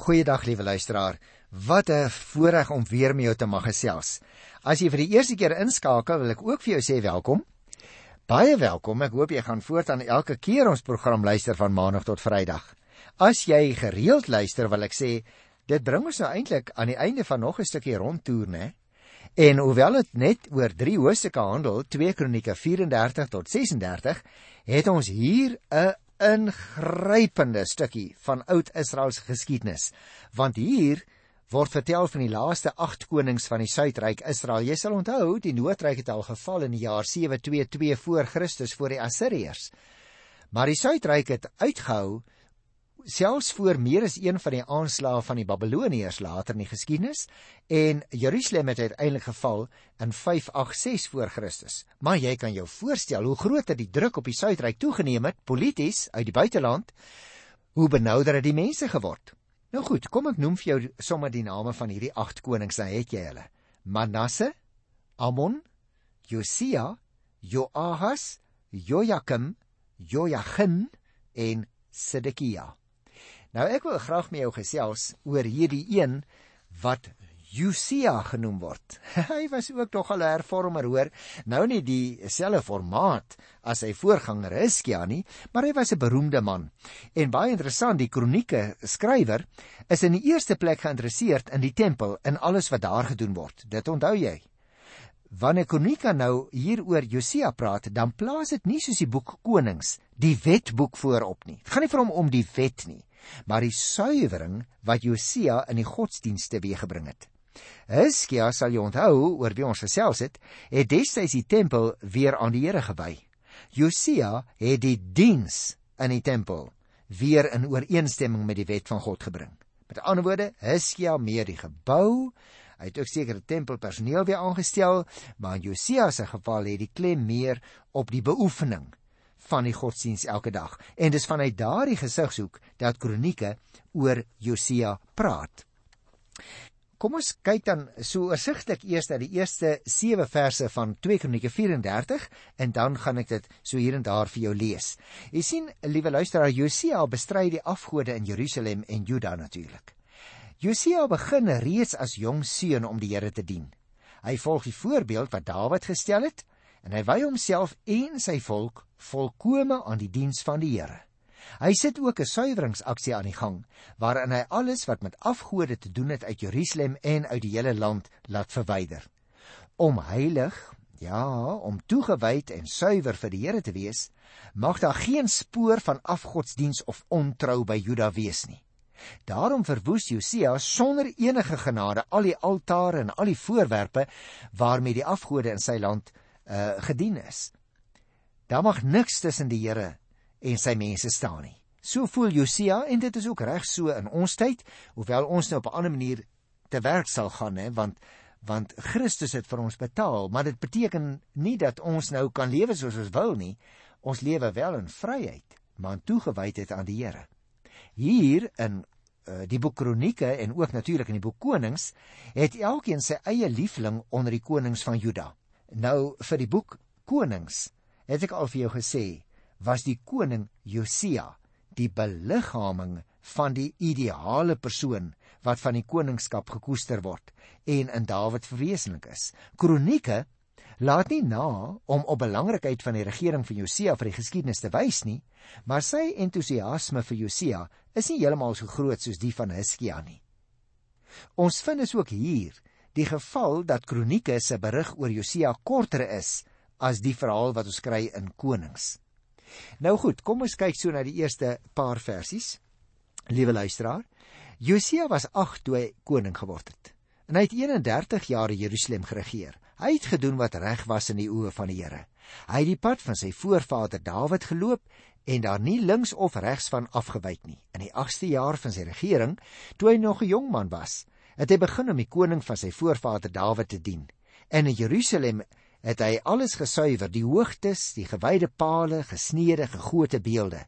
Goeiedag liewe luisteraar. Wat 'n voorreg om weer met jou te mag gesels. As jy vir die eerste keer inskakel, wil ek ook vir jou sê welkom. Baie welkom. Ek hoop jy gaan voortaan elke keer ons program luister van Maandag tot Vrydag. As jy gereeld luister, wil ek sê dit bring ons nou eintlik aan die einde van nog 'n stukkie rondtoer, né? En hoewel dit net oor 3 hoofstukke handel, 2 Kronieke 34 tot 36, het ons hier 'n ingrypende stukkie van Oud-Israel se geskiedenis, want hier word vertel van die laaste 8 konings van die Suidryk Israel. Jy sal onthou, die Noordryk het al geval in die jaar 722 voor Christus voor die Assiriërs. Maar die Suidryk het uitgehou selfs voor meer as een van die aanslae van die Babiloniërs later in die geskiedenis en Jerusalem het uiteindelik geval in 586 voor Christus. Maar jy kan jou voorstel hoe groot die druk op die Suidryk toegeneem het polities uit die buiteland, hoe benouder het die mense geword. Nou goed, kom ek noem vir jou sommer die name van hierdie 8 konings, dan het jy hulle. Manasse, Amon, Josia, Joahas, Jojakim, Jojachin en Sedekia. Nou ek wil graag met jou gesels oor hierdie een wat Josia genoem word. Hy was ook tog al 'n hervormer hoor. Nou nie dieselfde formaat as sy voorganger Hiskia nie, maar hy was 'n beroemde man. En baie interessant, die kronieke skrywer is in die eerste plek geïnteresseerd in die tempel en alles wat daar gedoen word. Dit onthou jy. Wanneer Kronika nou hier oor Josia praat, dan plaas dit nie soos die boek Konings, die wetboek voorop nie. Dit gaan nie vir hom om die wet nie maar die suiwering wat Josia in die godsdienste weergebring het. Hiskia sal jy onthou oor wie ons gesels het, het destyds die tempel weer aan die Here gewy. Josia het die diens in die tempel weer in ooreenstemming met die wet van God gebring. Met ander woorde, Hiskia meer die gebou, hy het ook sekere tempelpersoneel weer aangestel, maar in Josia se geval het die klem meer op die beoefening van die godsdiens elke dag. En dis vanuit daardie gesigshoek dat kronieke oor Josia praat. Kom ons kyk dan so oorsigtelik eers na die eerste 7 verse van 2 Kronieke 34 en dan gaan ek dit so hier en daar vir jou lees. Jy sien, liewe luisteraar, Josia bestry die afgode in Jerusalem en Juda natuurlik. Josia begin reeds as jong seun om die Here te dien. Hy volg die voorbeeld wat Dawid gestel het en hy wy homself en sy volk volkome aan die diens van die Here. Hy sit ook 'n suiweringsaksie aan die gang waarin hy alles wat met afgode te doen het uit Jerusalem en uit die hele land laat verwyder. Om heilig, ja, om toegewyd en suiwer vir die Here te wees, mag daar geen spoor van afgodsdiens of ontrou by Juda wees nie. Daarom verwoes Josia sonder enige genade al die altare en al die voorwerpe waarmee die afgode in sy land uh, gedien is. Daar mag niks tussen die Here en sy mense staan nie. So voel Josia en dit is ook reg so in ons tyd, hoewel ons nou op 'n ander manier te werk sal gaan hè, want want Christus het vir ons betaal, maar dit beteken nie dat ons nou kan lewe soos ons wil nie. Ons lewe wel in vryheid, maar in toegewydheid aan die Here. Hier in uh, die boek Kronieke en ook natuurlik in die boek Konings het elkeen sy eie liefling onder die konings van Juda. Nou vir die boek Konings het ek al vir jou gesê, was die koning Josia die beliggaaming van die ideale persoon wat van die koningskap gekoester word en in Dawid verwesenlik is. Kronieke laat nie na om op belangrikheid van die regering van Josia vir die geskiedenis te wys nie, maar sy entoesiasme vir Josia is nie heeltemal so groot soos die van Hiskia nie. Ons vind dus ook hier die geval dat Kronieke se berig oor Josia korter is as die verhaal wat ons kry in Konings. Nou goed, kom ons kyk so na die eerste paar versies. Liewe luisteraar, Josia was 8 toe hy koning geword het. En hy het 31 jaar Jerusalem geregeer. Hy het gedoen wat reg was in die oë van die Here. Hy het die pad van sy voorvader Dawid geloop en daar nie links of regs van afgewyk nie. In die 8ste jaar van sy regering, toe hy nog 'n jong man was, het hy begin om die koning van sy voorvader Dawid te dien. En in Jerusalem het hy alles gesuiwer, die hoogtes, die gewyde pale, gesneede, gegote beelde.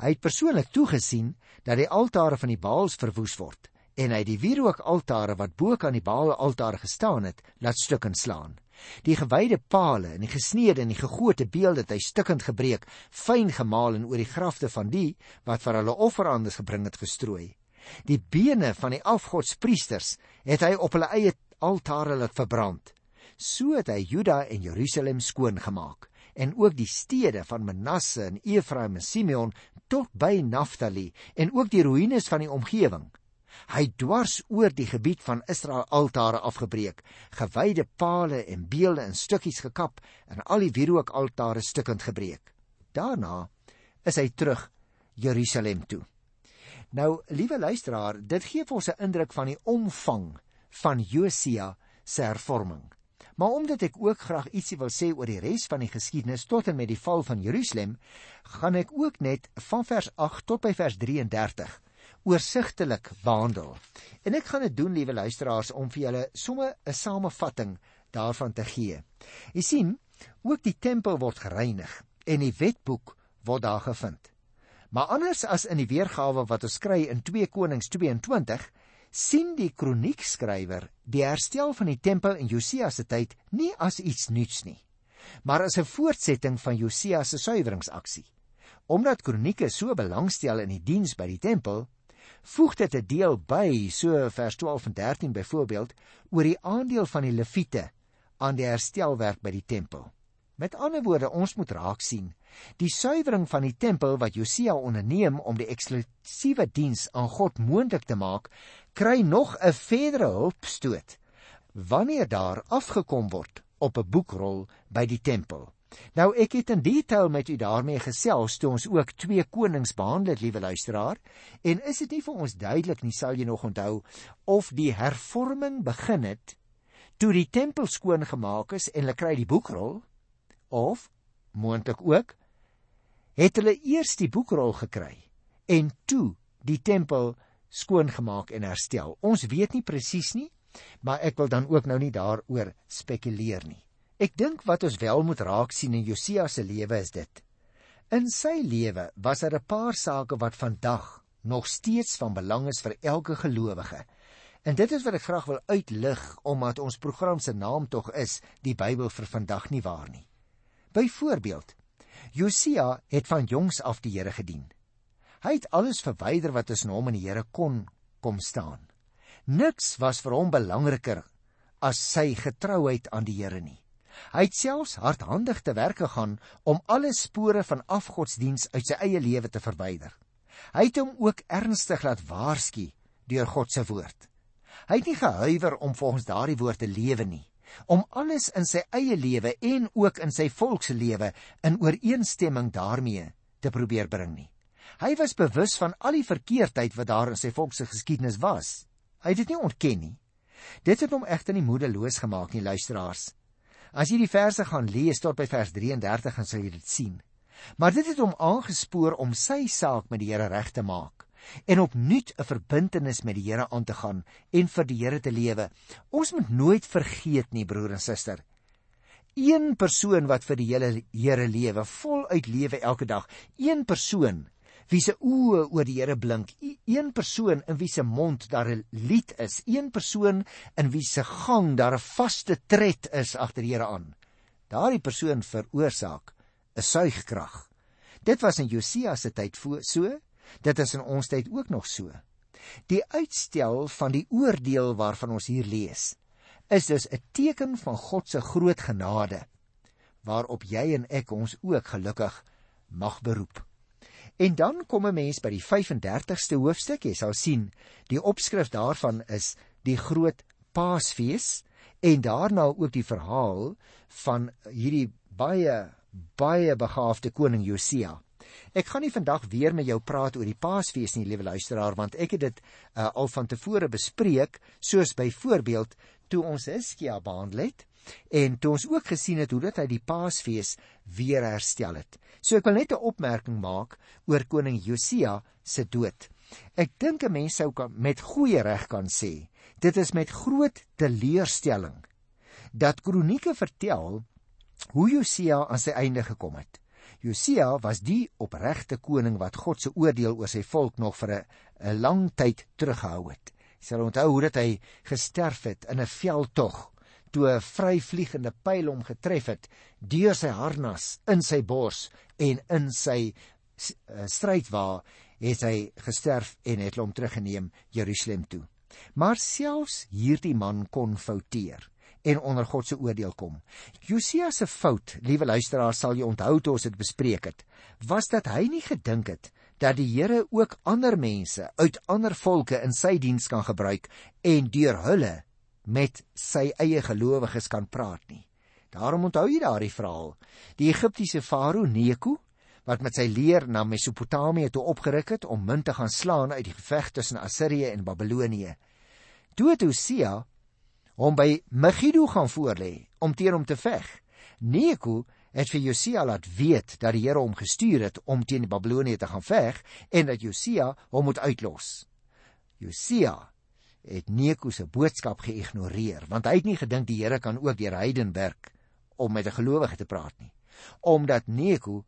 Hy het persoonlik toegesien dat die altare van die Baals verwoes word en hy die wierookaltare wat bo kan die Baal altaar gestaan het, laat stukkend slaan. Die gewyde pale en die gesneede en die gegote beelde het hy stukkend gebreek, fyn gemaal en oor die grafte van die wat vir hulle offerandes gebring het gestrooi. Die bene van die afgodspriesters het hy op hulle eie altare laat verbrand. So het hy Juda en Jerusalem skoon gemaak en ook die stede van Manasse en Efraim en Simeon tot by Naftali en ook die ruïnes van die omgewing. Hy dwars oor die gebied van Israel altare afgebreek, gewyde pale en beelde in stukkies gekap en al die wierook altare stukkend gebreek. Daarna is hy terug Jerusalem toe. Nou, liewe luisteraar, dit gee vir ons 'n indruk van die omvang van Josia se hervorming. Maar omdat ek ook graag ietsie wil sê oor die res van die geskiedenis tot en met die val van Jerusalem, gaan ek ook net van vers 8 tot by vers 33 oorsigtelik behandel. En ek gaan dit doen, liewe luisteraars, om vir julle sommer 'n samevatting daarvan te gee. Jy sien, ook die tempel word gereinig en die wetboek word daar gevind. Maar anders as in die weergawe wat ons kry in 2 Konings 22, sien die kroniekskrywer die herstel van die tempel in Josia se tyd nie as iets nuuts nie, maar as 'n voortsetting van Josia se suiweringsaksie. Omdat kronieke so belangstel in die diens by die tempel, voeg dit 'n deel by, so vers 12 en 13 byvoorbeeld, oor die aandeel van die leviete aan die herstelwerk by die tempel. Met ander woorde, ons moet raak sien, die suiwering van die tempel wat Josia onderneem om die eksklusiewe diens aan God moontlik te maak, kry nog 'n verdere hulpstoot wanneer daar afgekom word op 'n boekrol by die tempel. Nou ek het in detail met u daarmee gesels toe ons ook twee konings behandel het, liewe luisteraar, en is dit nie vir ons duidelik nie, sal jy nog onthou, of die hervorming begin het toe die tempel skoon gemaak is en hulle kry die boekrol of moontlik ook het hulle eers die boekrol gekry en toe die tempel skoon gemaak en herstel. Ons weet nie presies nie, maar ek wil dan ook nou nie daaroor spekuleer nie. Ek dink wat ons wel moet raak sien in Josia se lewe is dit. In sy lewe was daar 'n paar sake wat vandag nog steeds van belang is vir elke gelowige. En dit is wat ek graag wil uitlig omdat ons program se naam tog is die Bybel vir vandag nie waar nie. Byvoorbeeld, Josia het van jongs af die Here gedien. Hy het alles verwyder wat tussen hom en die Here kon kom staan. Niks was vir hom belangriker as sy getrouheid aan die Here nie. Hy het selfs hardhandig te werk gegaan om alle spore van afgodsdiens uit sy eie lewe te verwyder. Hy het hom ook ernstig laat waarsku deur God se woord. Hy het nie gehuiwer om volgens daardie woord te lewe nie, om alles in sy eie lewe en ook in sy volk se lewe in ooreenstemming daarmee te probeer bring nie. Hy was bewus van al die verkeerdheid wat daar in sy volk se geskiedenis was. Hy het dit nie ontken nie. Dit het hom egter nie moedeloos gemaak nie, luisteraars. As jy die verse gaan lees tot by vers 33 dan sal jy dit sien. Maar dit het hom aangespoor om sy saak met die Here reg te maak en opnuut 'n verbintenis met die Here aan te gaan en vir die Here te lewe. Ons moet nooit vergeet nie, broer en suster. Een persoon wat vir die hele Here lewe, voluit lewe elke dag, een persoon wie se oë oor die Here blink, een persoon in wie se mond daar 'n lied is, een persoon in wie se gang daar 'n vaste tred is agter die Here aan. Daardie persoon veroorsaak 'n suigkrag. Dit was in Josia se tyd so, dit is in ons tyd ook nog so. Die uitstel van die oordeel waarvan ons hier lees, is dus 'n teken van God se groot genade waarop jy en ek ons ook gelukkig mag beroep. En dan kom 'n mens by die 35ste hoofstuk. Jy sal sien, die opskrif daarvan is die groot Paasfees en daarna ook die verhaal van hierdie baie baie begaafde koning Josia. Ek gaan nie vandag weer met jou praat oor die Paasfees nie, liewe luisteraar, want ek het dit uh, al van tevore bespreek, soos byvoorbeeld toe ons Hiskia behandel het en toe ons ook gesien het hoe dit hy die Paasfees weer herstel het. So ek wil net 'n opmerking maak oor koning Josia se dood. Ek dink 'n mens sou kan met goeie reg kan sê, dit is met groot teleurstelling dat kronieke vertel hoe Josia aan sy einde gekom het. Josia was die opregte koning wat God se oordeel oor sy volk nog vir 'n lang tyd teruggehou het. Jy sal onthou hoe dit hy gesterf het in 'n veldtog toe 'n vryvliegende pyl hom getref het deur sy harnas in sy bors en in sy uh, strydwa het hy gesterf en het hom teruggeneem Jerusalem toe. Maar selfs hierdie man kon fouteer en onder God se oordeel kom. Josia se fout, liewe luisteraars, sal jy onthou toe ons dit bespreek het, was dat hy nie gedink het dat die Here ook ander mense uit ander volke in sy diens kan gebruik en deur hulle met sy eie gelowiges kan praat nie. Daarom onthou jy daardie verhaal. Die Egiptiese farao Neko wat met sy leer na Mesopotamië toe opgeruk het om min te gaan slaan uit die geveg tussen Assirië en Babilonië. Toe het Hosea hom by Megiddo gaan voorlê om teen hom te veg. Neko het vir Josia laat weet dat die Here hom gestuur het om teen die Babilonië te gaan veg en dat Josia hom moet uitlos. Josia het Neko se boodskap geïgnoreer want hy het nie gedink die Here kan ook deur heiden werk om met 'n gelowige te praat nie. Omdat Neko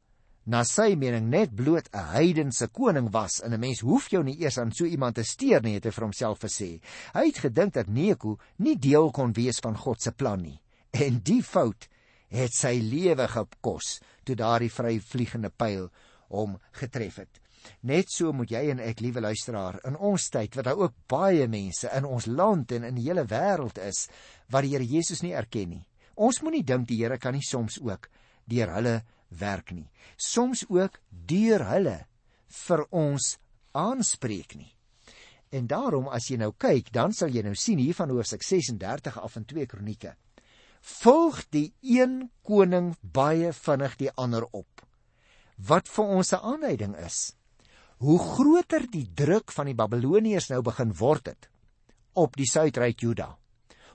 na sy mening net bloot 'n heidense koning was en 'n mens hoef jou nie eers aan so iemand te steur nie, het hy vir homself gesê. Hy het gedink dat Neko nie deel kon wees van God se plan nie. En die fout het sy lewe gekos toe daardie vryvliegende pyl hom getref het. Net so moet jy en ek, liewe luisteraar, in ons tyd wat daar ook baie mense in ons land en in die hele wêreld is wat die Here Jesus nie erken nie. Ons moenie dink die Here kan nie soms ook deur hulle werk nie. Soms ook deur hulle vir ons aanspreek nie. En daarom as jy nou kyk, dan sal jy nou sien hier van hoofstuk 36 af in 2 Kronieke. Volg die een koning baie vinnig die ander op. Wat vir ons 'n aanleiding is. Hoe groter die druk van die Babiloniërs nou begin word het op die suidryk Juda,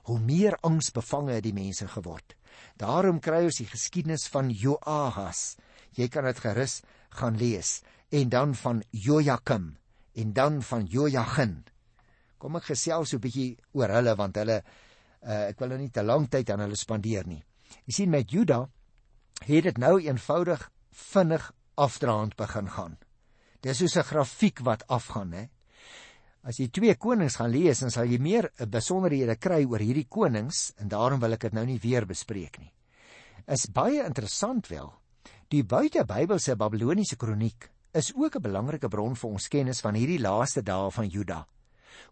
hoe meer angsbevange het die mense geword. Daarom kry ons die geskiedenis van Joahas. Jy kan dit gerus gaan lees en dan van Jojakim en dan van Jojagin. Kom ek gesels so 'n bietjie oor hulle want hulle uh, ek wil nou nie te lank tyd aan hulle spandeer nie. Jy sien met Juda het dit nou eenvoudig vinnig afdraand begin gaan. Dis soos 'n grafiek wat afgaan, hè. As jy twee konings gaan lees, dan sal jy meer besonderhede kry oor hierdie konings en daarom wil ek dit nou nie weer bespreek nie. Is baie interessant wel. Die buitebybelse Babiloniese kroniek is ook 'n belangrike bron vir ons kennis van hierdie laaste dae van Juda.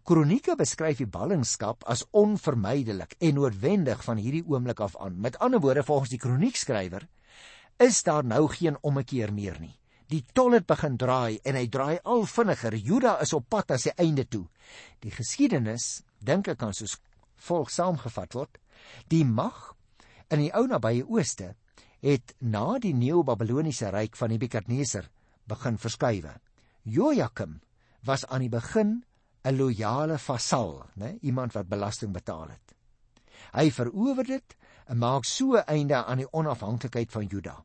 Kronieke beskryf die ballingskap as onvermydelik en noodwendig van hierdie oomblik af aan. Met ander woorde, volgens die kroniekskrywer is daar nou geen ommekeer meer nie. Die tol het begin draai en hy draai al vinniger. Juda is op pad na sy einde toe. Die geskiedenis, dink ek kan soos volg saamgevat word. Die mag in die ou nabye ooste het na die Neo-Babiloniese ryk van Nebukadneser begin verskuiwe. Jojakim was aan die begin 'n loyale vasal, né, iemand wat belasting betaal het. Hy verower dit en maak so einde aan die onafhanklikheid van Juda.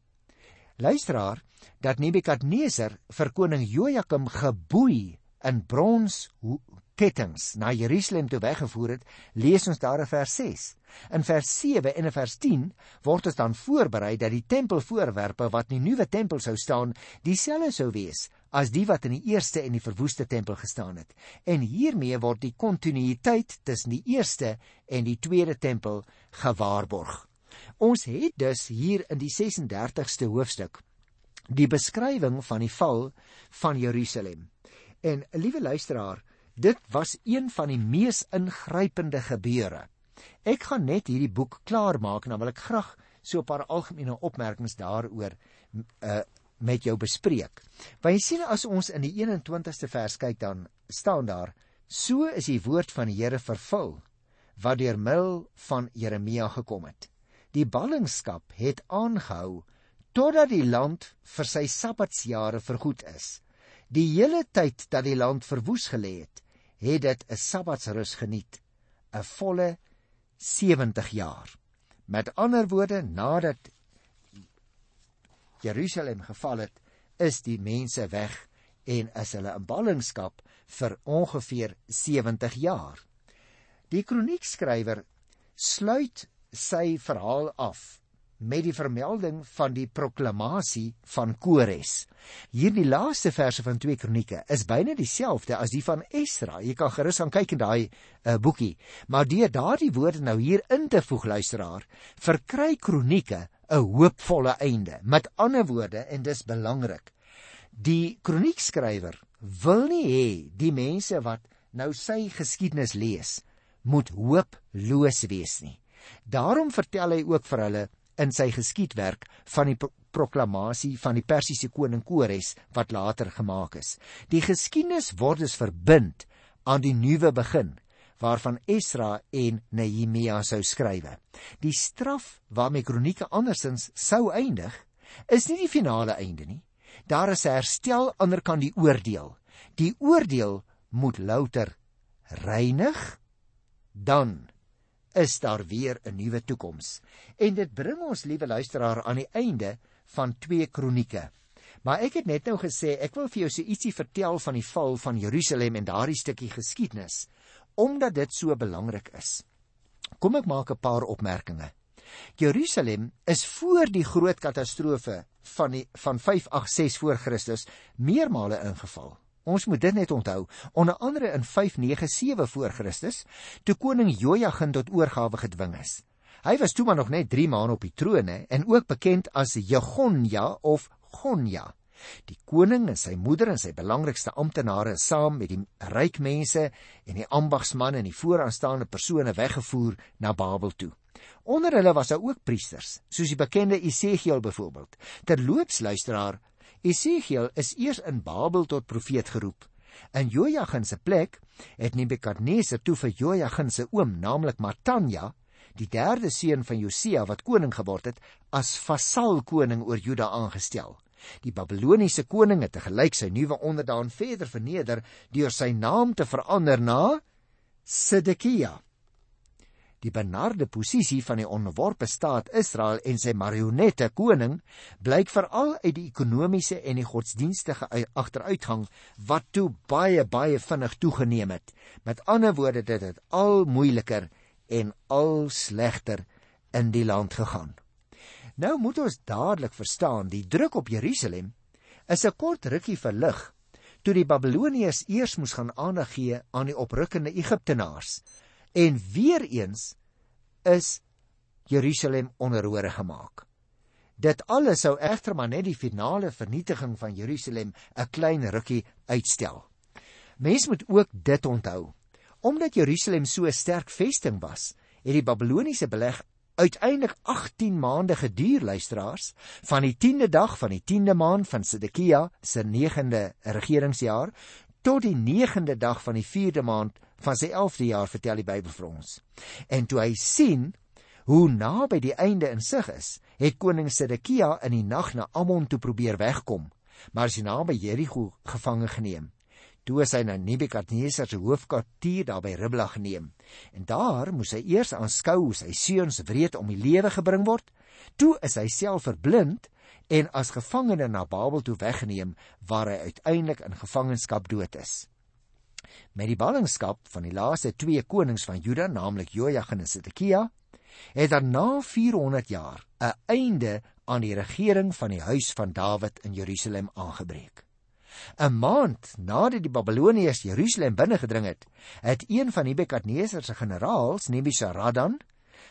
Luisteraar, dat Nebukadneser vir koning Jojakim geboei in brons kettinge na Jerusalem toe weggevoer het, lees ons daar in vers 6. In vers 7 en in vers 10 word ons dan voorberei dat die tempelvoorwerpe wat in die nuwe tempel sou staan, dieselfde sou wees as die wat in die eerste en die verwoeste tempel gestaan het. En hiermee word die kontinuïteit tussen die eerste en die tweede tempel gewaarborg. Ons het dus hier in die 36ste hoofstuk die beskrywing van die val van Jerusalem. En liewe luisteraar, dit was een van die mees ingrypende gebeure. Ek gaan net hierdie boek klaar maak en dan wil ek graag so 'n paar algemene opmerkings daaroor uh met jou bespreek. Want jy sien as ons in die 21ste vers kyk dan staan daar: So is die woord van die Here vervul wat deur middel van Jeremia gekom het. Die ballingskap het aangehou totdat die land vir sy sabbatsjare vergoed is. Die hele tyd dat die land verwoes gelê het, het dit 'n sabbatsrus geniet, 'n volle 70 jaar. Met ander woorde, nadat Jerusalem geval het, is die mense weg en is hulle in ballingskap vir ongeveer 70 jaar. Die kroniekskrywer sluit sy verhaal af met die vermelding van die proklamasie van Kores. Hier die laaste verse van 2 Kronieke is byna dieselfde as die van Esra. Jy kan gerus aan kyk in daai uh, boekie. Maar deur daardie woorde nou hier in te voeg luisteraar, verkry Kronieke 'n hoopvolle einde. Met ander woorde en dis belangrik. Die kroniekskrywer wil nie hê die mense wat nou sy geskiedenis lees moet hooploos wees nie. Daarom vertel hy ook vir hulle in sy geskiedwerk van die proklamasie van die Persiese koning Kores wat later gemaak is. Die geskiedenis word dus verbind aan die nuwe begin waarvan Esra en Nehemia sou skrywe. Die straf waarmee kronieke andersins sou eindig, is nie die finale einde nie. Daar is herstel ander kan die oordeel. Die oordeel moet louter reinig dan is daar weer 'n nuwe toekoms. En dit bring ons, liewe luisteraar, aan die einde van 2 Kronieke. Maar ek het net nou gesê ek wil vir jou so ietsie vertel van die val van Jerusalem en daardie stukkie geskiedenis omdat dit so belangrik is. Kom ek maak 'n paar opmerkings. Jerusalem is voor die groot katastrofe van die van 586 voor Christus meermale ingeval. Ons moet dit net onthou, onder andere in 597 voor Christus, toe koning Jojagin tot oorgawe gedwing is. Hy was toe maar nog net 3 maande op die troon hè en ook bekend as Jegonja of Gonja. Die koning en sy moeder en sy belangrikste amptenare saam met die ryk mense en die ambagsmanne en die vooraanstaande persone weggevoer na Babel toe. Onder hulle was daar ook priesters, soos die bekende Esegiel byvoorbeeld. Terloops luisteraar, Esegiel is eers in Babel tot profeet geroep. In Jojagin se plek het Nebukadneser toe vir Jojagin se oom, naamlik Matanja, die derde seun van Josia wat koning geword het, as vasal koning oor Juda aangestel. Die Babiloniese koning het te gelyk sy nuwe onderdaan verder verneder deur sy naam te verander na Sedekia. Die benarde posisie van die onderworpe staat Israel en sy marionette koning blyk veral uit die ekonomiese en die godsdienstige agteruitgang wat toe baie baie vinnig toegeneem het. Met ander woorde dit het al moeiliker en al slegter in die land gegaan. Nou moet ons dadelik verstaan, die druk op Jerusalem is 'n kort rukkie verlig toe die Babiloniërs eers moes gaan aandag gee aan die oprukkende Egiptenaars. En weer eens is Jerusalem onderhore gemaak. Dit alles sou egter maar net die finale vernietiging van Jerusalem 'n klein rukkie uitstel. Mens moet ook dit onthou. Omdat Jerusalem so 'n sterk vesting was, het die Babiloniese beleg uiteindelik 18 maande geduur luisteraars van die 10de dag van die 10de maand van Sedekia se 9de regeringsjaar tot die 9de dag van die 4de maand van sy 11de jaar vertel die Bybel vir ons. En toe hy sien hoe naby die einde in sig is, het koning Sedekia in die nag na Ammon toe probeer wegkom, maar is naby Jerigo gevange geneem toe is hy na Nebukadneser se hoofkwartier daar by Ribla geneem. En daar moes hy eers aanskou hoe sy seuns wreed om die lewe gebring word. Toe is hy self verblind en as gevangene na Babel toe weggeneem waar hy uiteindelik in gevangenskap dood is. Met die ballingskap van die laaste twee konings van Juda, naamlik Jojagin en Sedekia, het daar na 400 jaar 'n einde aan die regering van die huis van Dawid in Jerusalem aangebreek. 'n Maand nadat die Babiloniërs Jerusalem binnengedring het, het een van Nebukadneser se generaals, Nebuzaradan,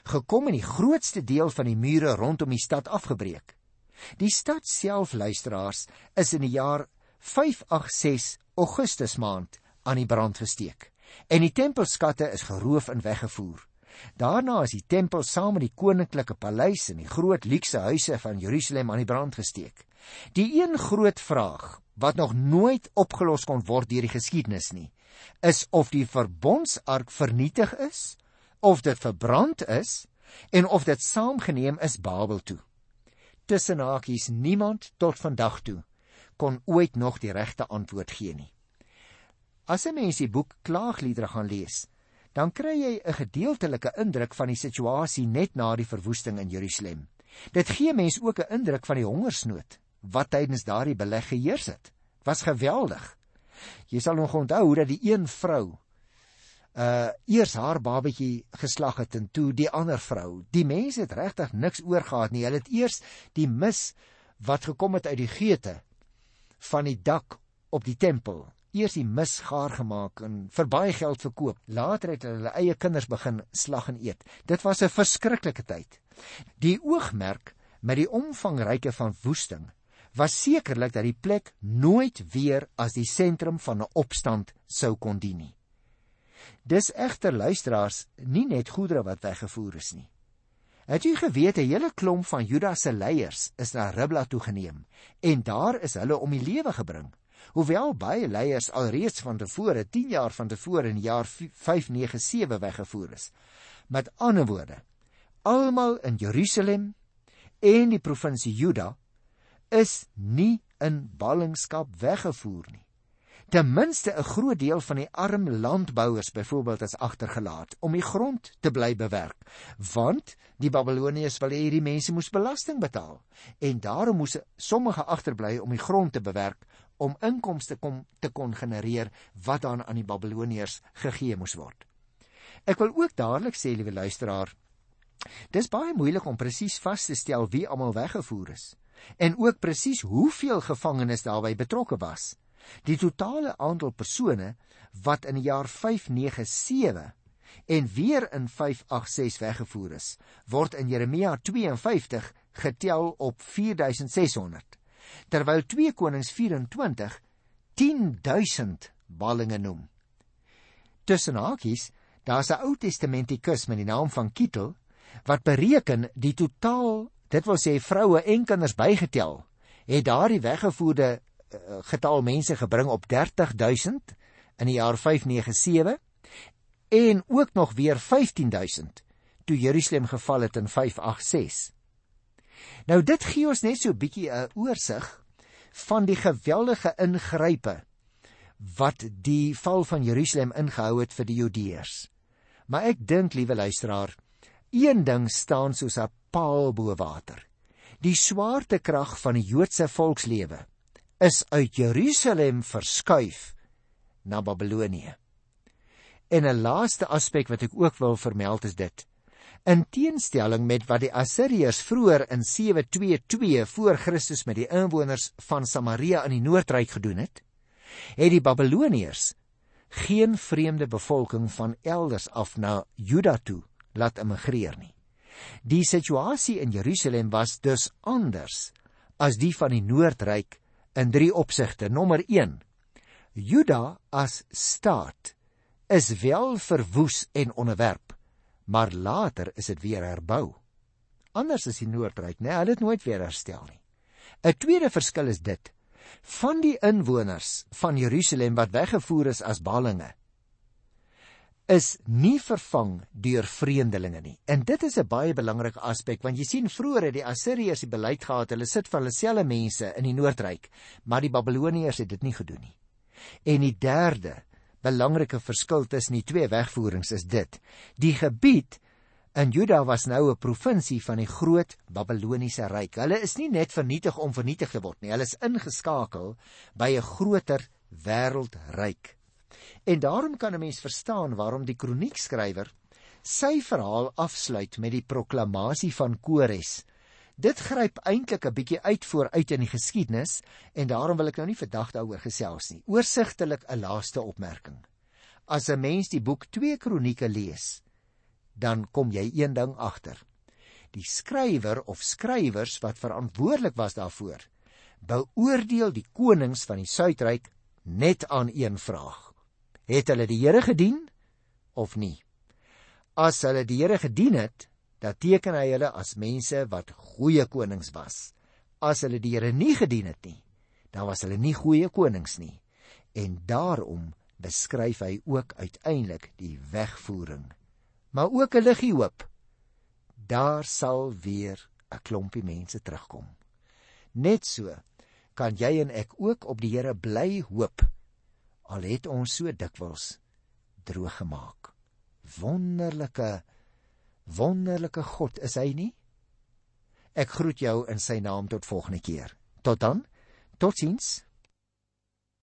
gekom en die grootste deel van die mure rondom die stad afgebreek. Die stad self, luisteraars, is in die jaar 586 Augustus maand aan die brand gesteek en die tempelskatte is geroof en weggevoer. Daarna is die tempel saam met die koninklike paleis en die groot luukse huise van Jerusalem aan die brand gesteek. Die een groot vraag wat nog nooit opgelos kon word deur die geskiedenis nie, is of die verbondsark vernietig is, of dit verbrand is en of dit saamgeneem is Babel toe. Tussen hakies niemand tot vandag toe kon ooit nog die regte antwoord gee nie. As 'n mens die boek Klaagliedere gaan lees, dan kry jy 'n gedeeltelike indruk van die situasie net na die verwoesting in Jerusalem. Dit gee mens ook 'n indruk van die hongersnood wat tydens daardie beleg geheers het. Was geweldig. Jy sal nog onthou hoe dat die een vrou uh eers haar babatjie geslag het en toe die ander vrou. Die mense het regtig niks oorgehad nie. Hulle het eers die mis wat gekom het uit die geete van die dak op die tempel. Eers die mis gaar gemaak en vir baie geld verkoop. Later het hulle eie kinders begin slag en eet. Dit was 'n verskriklike tyd. Die oogmerk met die omvangryke van woesting was sekerlik dat die plek nooit weer as die sentrum van 'n opstand sou kon dien nie. Dis egter luisteraars nie net goedere wat weggevoer is nie. Het jy geweet 'n hele klomp van Juda se leiers is na Ribla toe geneem en daar is hulle om die lewe gebring. Hoewel baie leiers alreeds van tevore 10 jaar van tevore in die jaar 597 weggevoer is. Met ander woorde, almal in Jerusalem en die provinsie Juda is nie in ballingskap weggevoer nie. Ten minste 'n groot deel van die arm landbouers byvoorbeeld is agtergelaat om die grond te bly bewerk, want die Babiloniërs wil hê hierdie mense moes belasting betaal en daarom moes sommige agterbly om die grond te bewerk om inkomste kom te kon genereer wat dan aan die Babiloniërs gegee moes word. Ek wil ook dadelik sê, liewe luisteraar, dis baie moeilik om presies vas te stel wie almal weggevoer is en ook presies hoeveel gevangenes daarbey betrokke was. Die totale aantal persone wat in die jaar 597 en weer in 586 weggevoer is, word in Jeremia 52 getel op 4600, terwyl 2 Konings 24 10000 ballinge noem. Tussen hakies, daar's 'n Ou Testamentikus met die naam van Kittel wat bereken die totaal dit wil sê vroue en kinders bygetel, het daardie weggevoerde getal mense gebring op 30000 in die jaar 597 en ook nog weer 15000 toe Jerusalem geval het in 586. Nou dit gee ons net so 'n bietjie 'n oorsig van die geweldige ingrype wat die val van Jerusalem ingehou het vir die Judeërs. Maar ek dink, liewe luisteraar, een ding staan soos 'n paal bo water. Die swaartekrag van die Joodse volkslewe is uit Jerusalem verskuif na Babilonië. En 'n laaste aspek wat ek ook wil vermeld is dit. In teenstelling met wat die Assiriërs vroeër in 722 voor Christus met die inwoners van Samaria in die Noordryk gedoen het, het die Babiloniërs geen vreemde bevolking van elders af na Juda toe laat immigreer nie. Die situasie in Jerusalem was dus anders as die van die Noordryk in drie opsigte. Nommer 1. Juda as staat is wel verwoes en onderwerp, maar later is dit weer herbou. Anders is die Noordryk, nee, hulle het nooit weer herstel nie. 'n Tweede verskil is dit: van die inwoners van Jerusalem wat weggevoer is as ballinge, is nie vervang deur vreemdelinge nie. En dit is 'n baie belangrike aspek want jy sien vroeër het die Assiriërs die beleid gehad, hulle sit vir hulle selfe mense in die Noordryk, maar die Babiloniërs het dit nie gedoen nie. En die derde belangrike verskil tussen die twee wegvoerings is dit: die gebied in Juda was nou 'n provinsie van die groot Babiloniese ryk. Hulle is nie net vernietig om vernietig te word nie, hulle is ingeskakel by 'n groter wêreldryk. En daarom kan 'n mens verstaan waarom die kroniekskrywer sy verhaal afsluit met die proklamasie van Kores. Dit gryp eintlik 'n bietjie uit vooruit in die geskiedenis en daarom wil ek nou nie vandag daaroor gesels nie. Oorsigtelik 'n laaste opmerking. As 'n mens die boek 2 Kronieke lees, dan kom jy een ding agter. Die skrywer of skrywers wat verantwoordelik was daarvoor, beoordeel die konings van die Suidryk net aan een vraag het hulle die Here gedien of nie? As hulle die Here gedien het, dan teken hy hulle as mense wat goeie konings was. As hulle die Here nie gedien het nie, dan was hulle nie goeie konings nie. En daarom beskryf hy ook uiteindelik die wegvoering. Maar ook 'n liggie hoop. Daar sal weer 'n klompie mense terugkom. Net so kan jy en ek ook op die Here bly hoop al het ons so dikwels droog gemaak. Wonderlike wonderlike God is hy nie? Ek groet jou in sy naam tot volgende keer. Tot dan. Totsiens.